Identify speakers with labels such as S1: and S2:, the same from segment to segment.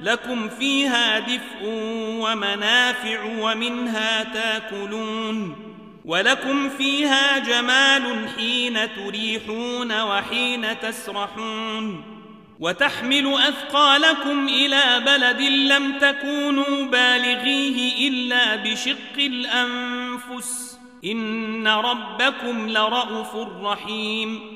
S1: لكم فيها دفء ومنافع ومنها تاكلون ولكم فيها جمال حين تريحون وحين تسرحون وتحمل أثقالكم إلى بلد لم تكونوا بالغيه إلا بشق الأنفس إن ربكم لرءوف رحيم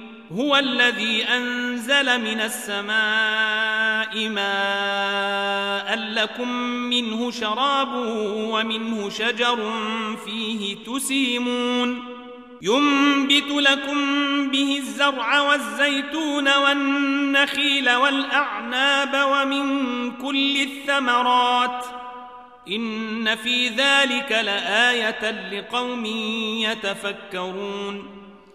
S1: هو الذي أنزل من السماء ماء لكم منه شراب ومنه شجر فيه تسيمون ينبت لكم به الزرع والزيتون والنخيل والأعناب ومن كل الثمرات إن في ذلك لآية لقوم يتفكرون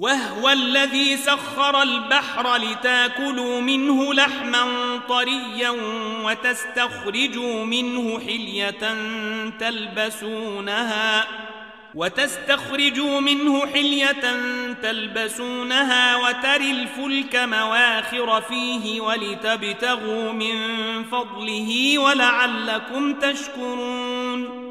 S1: وهو الذي سخر البحر لتاكلوا منه لحما طريا وتستخرجوا منه حلية تلبسونها وتستخرجوا منه حلية تلبسونها وتري الفلك مواخر فيه ولتبتغوا من فضله ولعلكم تشكرون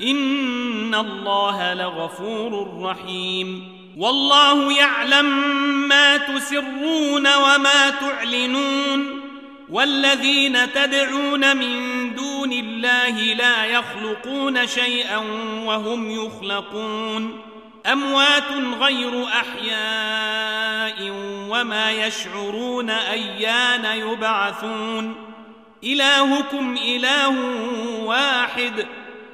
S1: إن الله لغفور رحيم. والله يعلم ما تسرون وما تعلنون. والذين تدعون من دون الله لا يخلقون شيئا وهم يخلقون. أموات غير أحياء وما يشعرون أيان يبعثون. إلهكم إله واحد.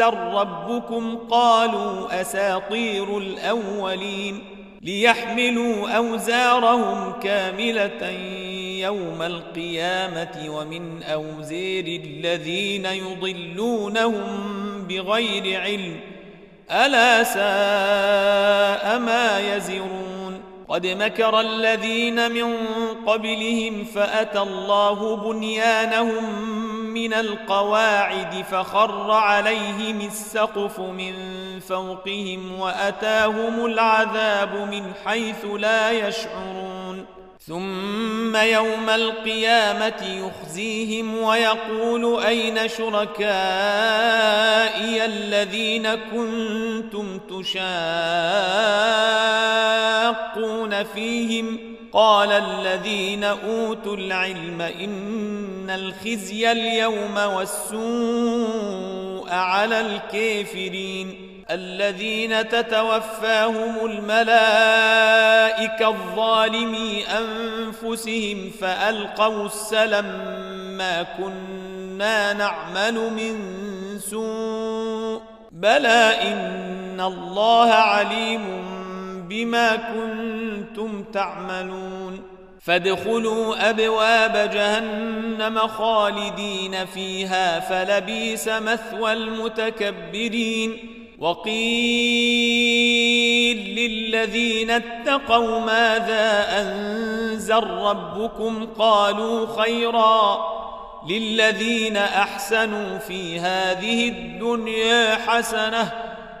S2: أنزل ربكم قالوا أساطير الأولين ليحملوا أوزارهم كاملة يوم القيامة ومن أوزير الذين يضلونهم بغير علم ألا ساء ما يزرون قد مكر الذين من قبلهم فأتى الله بنيانهم من القواعد فخر عليهم السقف من فوقهم وأتاهم العذاب من حيث لا يشعرون. ثم يوم القيامة يخزيهم ويقول أين شركائي الذين كنتم تشاقون فيهم؟ قال الذين أوتوا العلم إن الخزي اليوم والسوء على الكافرين الذين تتوفاهم الملائكة الظالمي أنفسهم فألقوا السلم ما كنا نعمل من سوء بلى إن الله عليم بما كنتم تعملون فادخلوا أبواب جهنم خالدين فيها فلبيس مثوى المتكبرين وقيل للذين اتقوا ماذا أنزل ربكم قالوا خيرا للذين أحسنوا في هذه الدنيا حسنة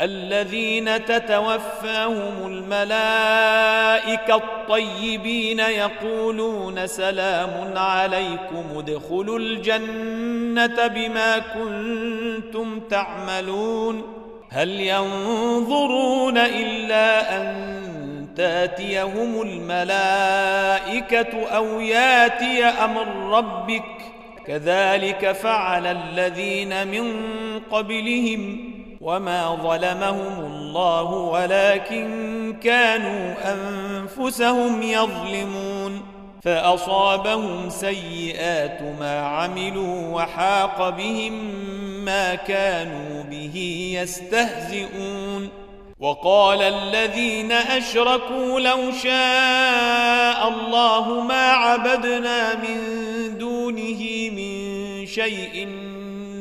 S2: الذين تتوفاهم الملائكة الطيبين يقولون سلام عليكم ادخلوا الجنة بما كنتم تعملون. هل ينظرون إلا أن تأتيهم الملائكة أو يأتي أمر ربك؟ كذلك فعل الذين من قبلهم. وما ظلمهم الله ولكن كانوا انفسهم يظلمون فاصابهم سيئات ما عملوا وحاق بهم ما كانوا به يستهزئون وقال الذين اشركوا لو شاء الله ما عبدنا من دونه من شيء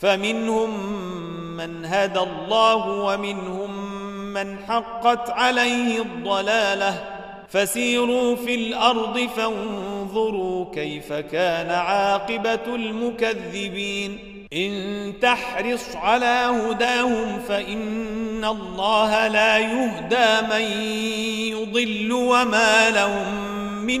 S2: فمنهم من هدى الله ومنهم من حقت عليه الضلاله. فسيروا في الأرض فانظروا كيف كان عاقبة المكذبين. إن تحرص على هداهم فإن الله لا يهدى من يضل وما لهم من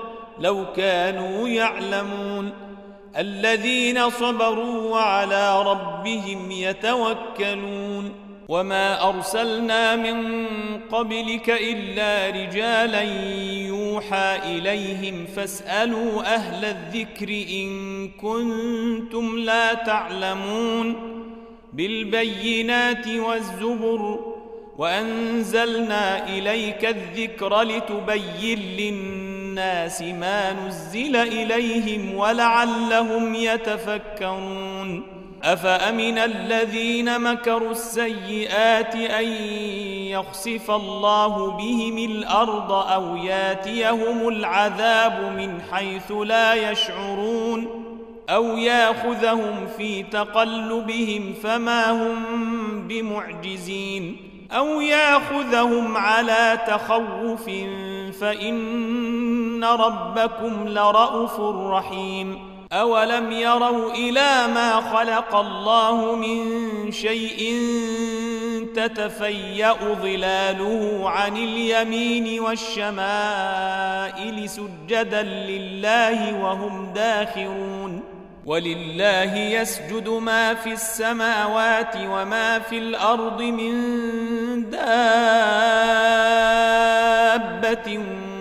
S2: لو كانوا يعلمون الذين صبروا وعلى ربهم يتوكلون وما أرسلنا من قبلك إلا رجالا يوحى إليهم فاسألوا أهل الذكر إن كنتم لا تعلمون بالبينات والزبر وأنزلنا إليك الذكر لتبين للناس ما نزل إليهم ولعلهم يتفكرون. أفأمن الذين مكروا السيئات أن يخسف الله بهم الأرض أو ياتيهم العذاب من حيث لا يشعرون؟ أو يأخذهم في تقلبهم فما هم بمعجزين؟ أو يأخذهم على تخوف فإن ربكم لرءوف رحيم أولم يروا إلى ما خلق الله من شيء تتفيأ ظلاله عن اليمين والشمائل سجدا لله وهم داخرون ولله يسجد ما في السماوات وما في الأرض من دابة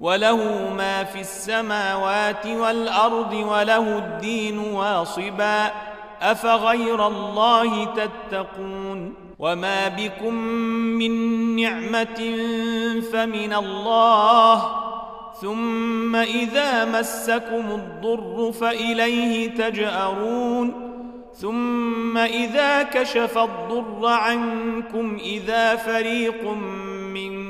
S2: وله ما في السماوات والأرض وله الدين واصبا. أفغير الله تتقون؟ وما بكم من نعمة فمن الله. ثم إذا مسكم الضر فإليه تجأرون. ثم إذا كشف الضر عنكم إذا فريق منكم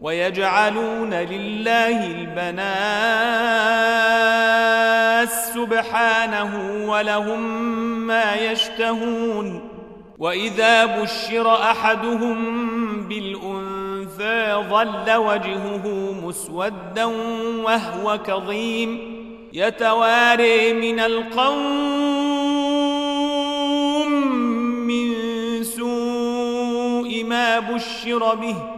S2: ويجعلون لله البنات سبحانه ولهم ما يشتهون وإذا بشر أحدهم بالأنثى ظل وجهه مسودا وهو كظيم يتواري من القوم من سوء ما بشر به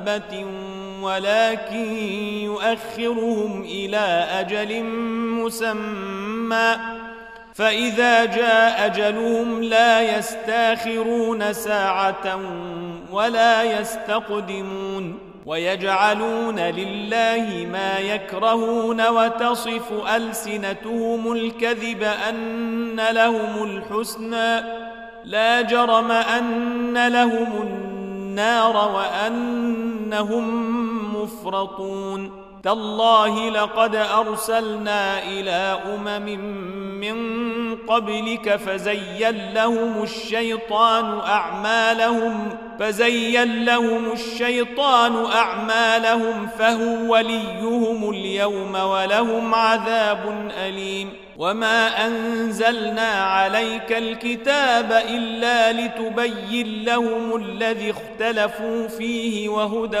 S2: دابة ولكن يؤخرهم إلى أجل مسمى. فإذا جاء أجلهم لا يستاخرون ساعة ولا يستقدمون. ويجعلون لله ما يكرهون وتصف ألسنتهم الكذب أن لهم الحسنى. لا جرم أن لهم النار وأنهم مفرطون. تالله لقد أرسلنا إلى أمم من قبلك فزين لهم الشيطان أعمالهم فزين لهم الشيطان أعمالهم فهو وليهم اليوم ولهم عذاب أليم. وما أنزلنا عليك الكتاب إلا لتبين لهم الذي اختلفوا فيه وهدى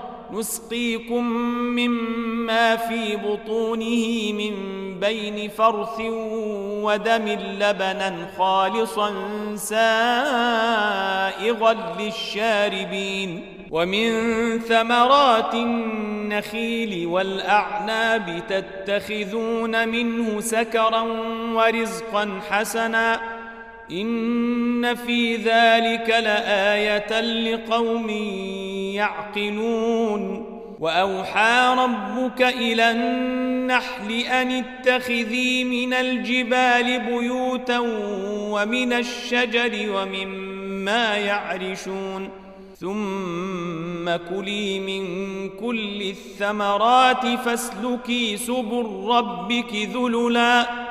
S2: نسقيكم مما في بطونه من بين فرث ودم لبنا خالصا سائغا للشاربين ومن ثمرات النخيل والأعناب تتخذون منه سكرا ورزقا حسنا إن في ذلك لآية لقوم يعقلون. وأوحى ربك إلى النحل أن اتخذي من الجبال بيوتا ومن الشجر ومما يعرشون. ثم كلي من كل الثمرات فاسلكي سبل ربك ذللا.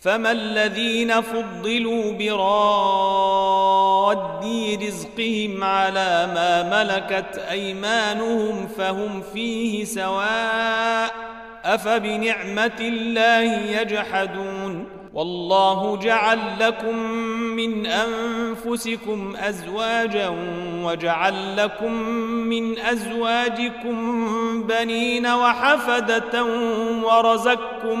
S2: فما الذين فضلوا براد رزقهم على ما ملكت أيمانهم فهم فيه سواء أفبنعمة الله يجحدون والله جعل لكم من أنفسكم أزواجا وجعل لكم من أزواجكم بنين وحفدة ورزقكم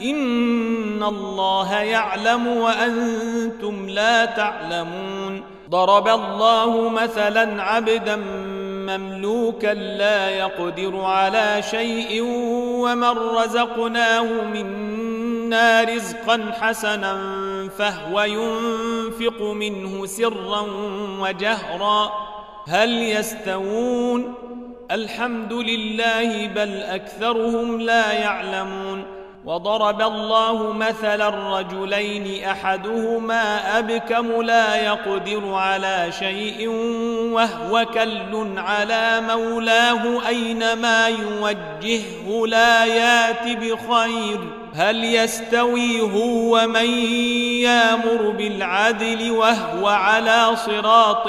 S2: ان الله يعلم وأنتم لا تعلمون ضرب الله مثلا عبدا مملوكا لا يقدر على شيء ومن رزقناه منا رزقا حسنا فهو ينفق منه سرا وجهرا هل يستوون الحمد لله بل اكثرهم لا يعلمون وضرب الله مثلا الرجلين أحدهما أبكم لا يقدر على شيء وهو كل على مولاه أينما يوجهه لا يات بخير هل يستوي هو ومن يامر بالعدل وهو على صراط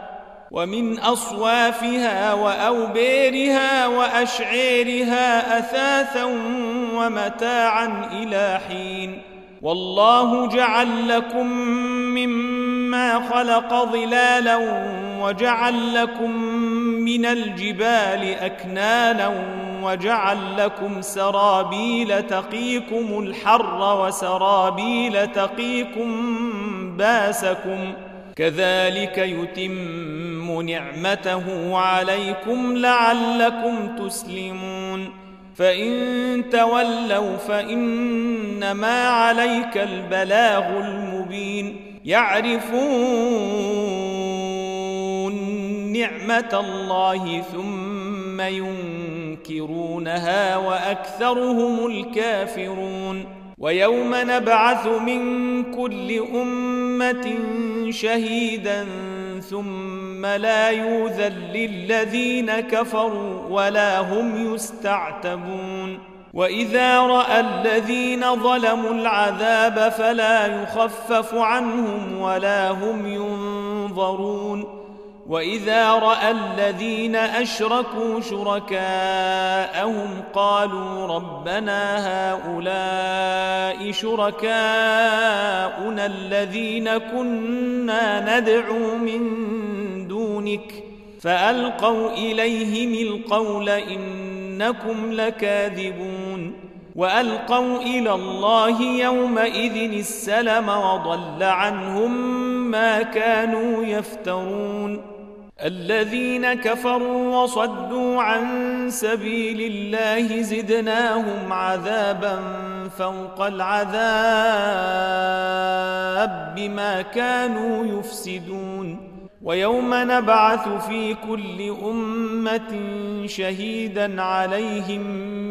S2: ومن أصوافها واوبيرها وأشعيرها أثاثا ومتاعا إلى حين. والله جعل لكم مما خلق ظلالا وجعل لكم من الجبال أكنانا وجعل لكم سرابيل تقيكم الحر وسرابيل تقيكم باسكم. كذلك يتم نعمته عليكم لعلكم تسلمون. فإن تولوا فإنما عليك البلاغ المبين. يعرفون نعمة الله ثم ينكرونها وأكثرهم الكافرون. ويوم نبعث من كل شهيدا ثم لا يوذن للذين كفروا ولا هم يستعتبون واذا راى الذين ظلموا العذاب فلا يخفف عنهم ولا هم ينظرون وإذا رأى الذين أشركوا شركاءهم قالوا ربنا هؤلاء شركاءنا الذين كنا ندعو من دونك فألقوا إليهم القول إنكم لكاذبون وألقوا إلى الله يومئذ السلم وضل عنهم ما كانوا يفترون الذين كفروا وصدوا عن سبيل الله زدناهم عذابا فوق العذاب بما كانوا يفسدون. ويوم نبعث في كل أمة شهيدا عليهم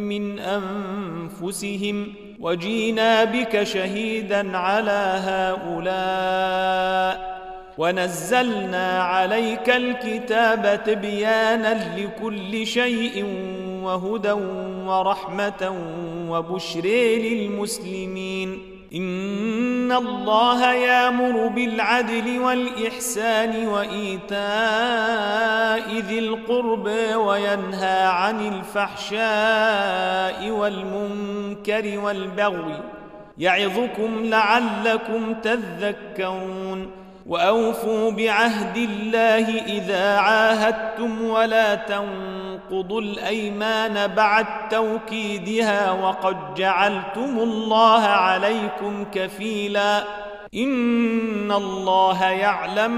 S2: من أنفسهم وجينا بك شهيدا على هؤلاء ونزلنا عليك الكتاب تبيانا لكل شيء وهدى ورحمة وبشر للمسلمين. إن الله يأمر بالعدل والإحسان وإيتاء ذي القربى وينهى عن الفحشاء والمنكر والبغي يعظكم لعلكم تذكرون. وأوفوا بعهد الله إذا عاهدتم ولا تنقضوا الأيمان بعد توكيدها وقد جعلتم الله عليكم كفيلا إن الله يعلم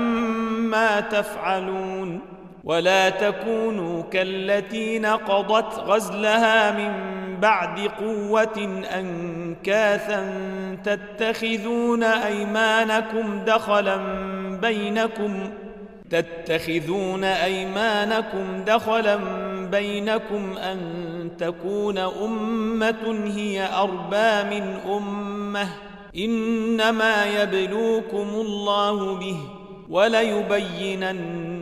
S2: ما تفعلون ولا تكونوا كالتي نقضت غزلها من بعد قوة أنكاثا تتخذون أيمانكم دخلا بينكم تتخذون أيمانكم دخلا بينكم أن تكون أمة هي أربى من أمة إنما يبلوكم الله به وليبينن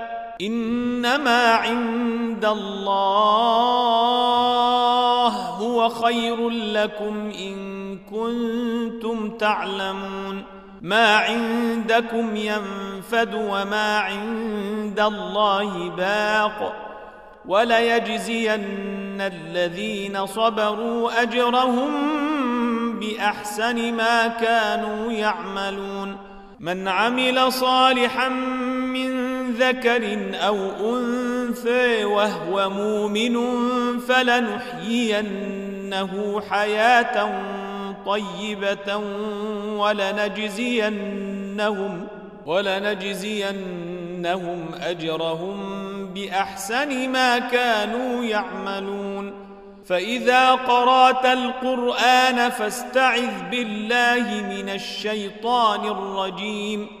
S2: إنما عند الله هو خير لكم إن كنتم تعلمون. ما عندكم ينفد وما عند الله باق. وليجزين الذين صبروا أجرهم بأحسن ما كانوا يعملون. من عمل صالحا ذكر أو أنثى وهو مؤمن فلنحيينه حياة طيبة ولنجزينهم ولنجزينهم أجرهم بأحسن ما كانوا يعملون. فإذا قرأت القرآن فاستعذ بالله من الشيطان الرجيم.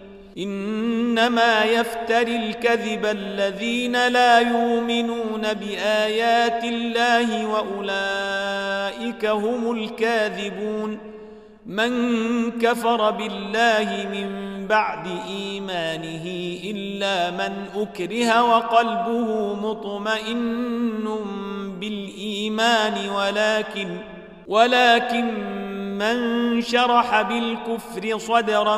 S2: إنما يفتري الكذب الذين لا يؤمنون بآيات الله وأولئك هم الكاذبون. من كفر بالله من بعد إيمانه إلا من أكره وقلبه مطمئن بالإيمان ولكن ولكن من شرح بالكفر صدرا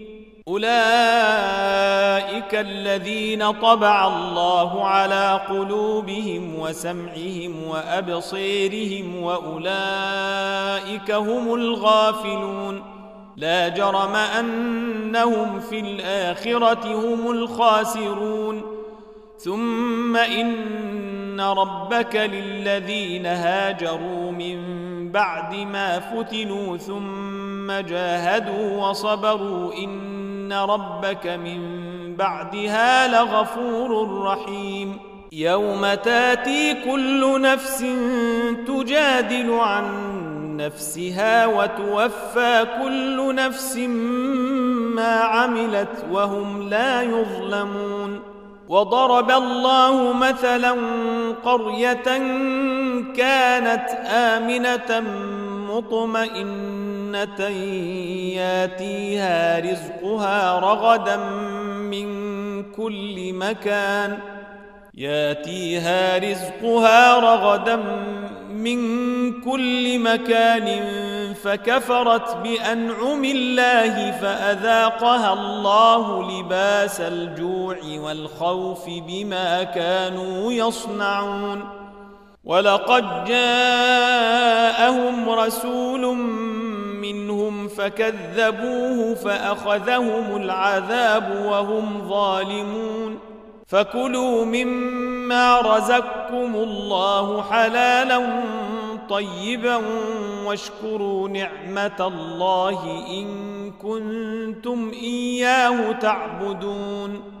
S2: أولئك الذين طبع الله على قلوبهم وسمعهم وأبصيرهم وأولئك هم الغافلون. لا جرم أنهم في الآخرة هم الخاسرون. ثم إن ربك للذين هاجروا من بعد ما فتنوا ثم جاهدوا وصبروا ان ربك من بعدها لغفور رحيم يوم تاتي كل نفس تجادل عن نفسها وتوفى كل نفس ما عملت وهم لا يظلمون وضرب الله مثلا قريه كانت امنه مطمئنه ياتيها رزقها رغدا من كل مكان. ياتيها رزقها رغدا من كل مكان فكفرت بأنعم الله فأذاقها الله لباس الجوع والخوف بما كانوا يصنعون. ولقد جاءهم رسول فكذبوه فأخذهم العذاب وهم ظالمون فكلوا مما رزقكم الله حلالا طيبا واشكروا نعمة الله إن كنتم إياه تعبدون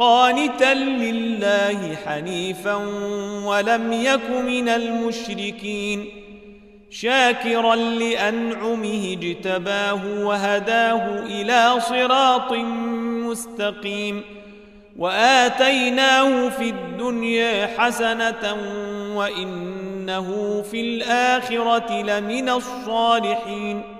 S2: قانتا لله حنيفا ولم يك من المشركين شاكرا لأنعمه اجتباه وهداه إلى صراط مستقيم وآتيناه في الدنيا حسنة وإنه في الآخرة لمن الصالحين